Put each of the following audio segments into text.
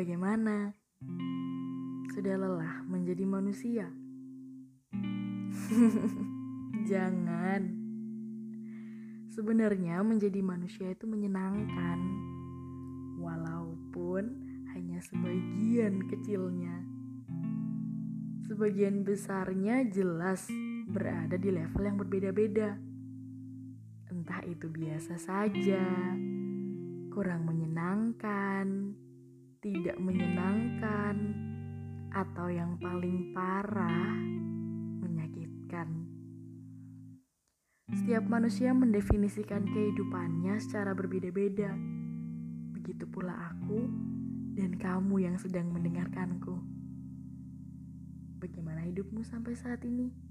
Bagaimana? Sudah lelah menjadi manusia? Jangan. Sebenarnya menjadi manusia itu menyenangkan. Walaupun hanya sebagian kecilnya. Sebagian besarnya jelas berada di level yang berbeda-beda. Entah itu biasa saja, kurang menyenangkan, tidak menyenangkan, atau yang paling parah, menyakitkan. Setiap manusia mendefinisikan kehidupannya secara berbeda-beda. Begitu pula aku dan kamu yang sedang mendengarkanku. Bagaimana hidupmu sampai saat ini?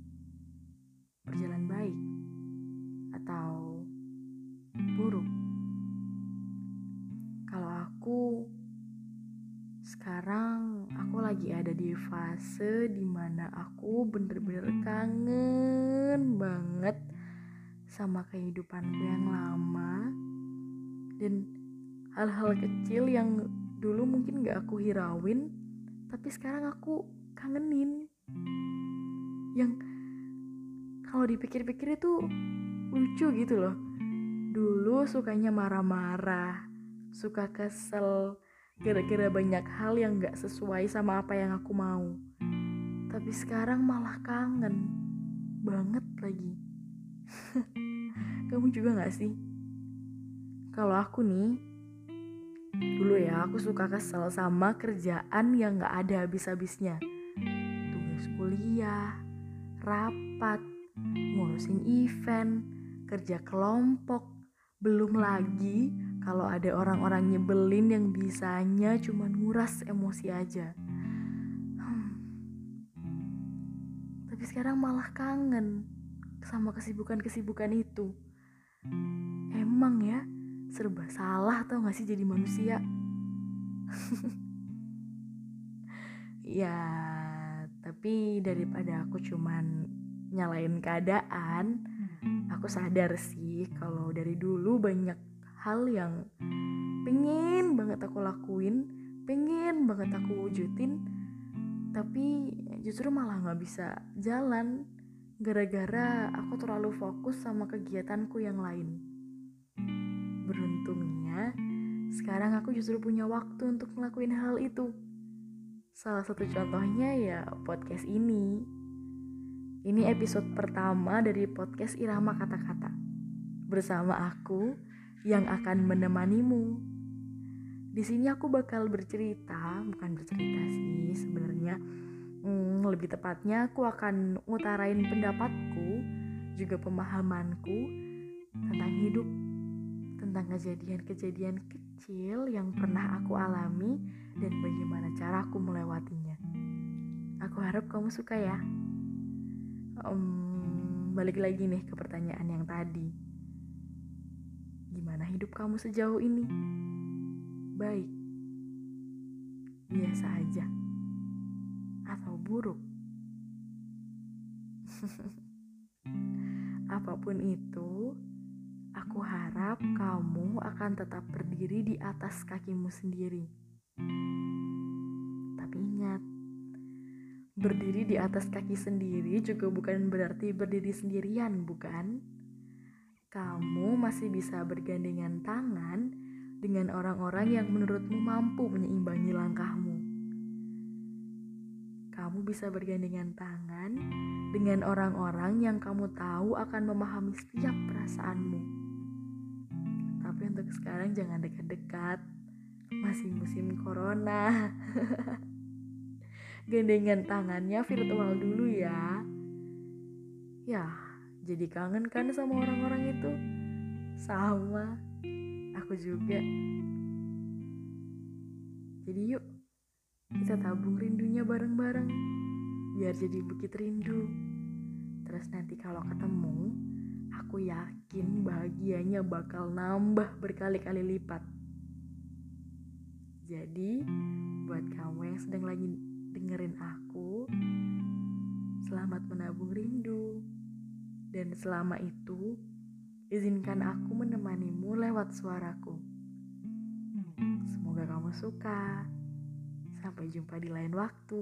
Lagi ada di fase di mana aku bener-bener kangen banget sama kehidupanku yang lama dan hal-hal kecil yang dulu mungkin gak aku hirauin tapi sekarang aku kangenin. Yang kalau dipikir-pikir itu lucu gitu loh. Dulu sukanya marah-marah suka kesel gara-gara banyak hal yang gak sesuai sama apa yang aku mau. Tapi sekarang malah kangen banget lagi. Kamu juga gak sih? Kalau aku nih, dulu ya aku suka kesel sama kerjaan yang gak ada habis-habisnya. Tugas kuliah, rapat, ngurusin event, kerja kelompok, belum lagi kalau ada orang-orang nyebelin yang bisanya cuma nguras emosi aja. Hmm. Tapi sekarang malah kangen sama kesibukan-kesibukan itu. Emang ya, serba salah tau gak sih jadi manusia? ya, tapi daripada aku cuman nyalain keadaan, aku sadar sih kalau dari dulu banyak hal yang pengen banget aku lakuin pengen banget aku wujudin tapi justru malah nggak bisa jalan gara-gara aku terlalu fokus sama kegiatanku yang lain. Beruntungnya sekarang aku justru punya waktu untuk ngelakuin hal itu. Salah satu contohnya ya podcast ini. Ini episode pertama dari podcast Irama Kata-Kata. Bersama aku yang akan menemanimu. Di sini aku bakal bercerita, bukan bercerita sih sebenarnya. Hmm, lebih tepatnya aku akan ngutarain pendapatku, juga pemahamanku tentang hidup, tentang kejadian-kejadian kecil yang pernah aku alami dan bagaimana cara aku melewatinya. Aku harap kamu suka ya. Um, balik lagi nih ke pertanyaan yang tadi Gimana hidup kamu sejauh ini? Baik, biasa aja, atau buruk? Apa pun itu, aku harap kamu akan tetap berdiri di atas kakimu sendiri. Tapi ingat, berdiri di atas kaki sendiri juga bukan berarti berdiri sendirian, bukan? Kamu masih bisa bergandengan tangan dengan orang-orang yang menurutmu mampu menyeimbangi langkahmu. Kamu bisa bergandengan tangan dengan orang-orang yang kamu tahu akan memahami setiap perasaanmu. Tapi untuk sekarang jangan dekat-dekat, masih musim corona. Gandengan tangannya virtual dulu ya. Ya, jadi kangen kan sama orang-orang itu? Sama, aku juga. Jadi yuk, kita tabung rindunya bareng-bareng, biar jadi bukit rindu. Terus nanti kalau ketemu, aku yakin bahagianya bakal nambah berkali-kali lipat. Jadi, buat kamu yang sedang lagi dengerin aku, selamat menabung rindu. Dan selama itu, izinkan aku menemanimu lewat suaraku. Semoga kamu suka. Sampai jumpa di lain waktu.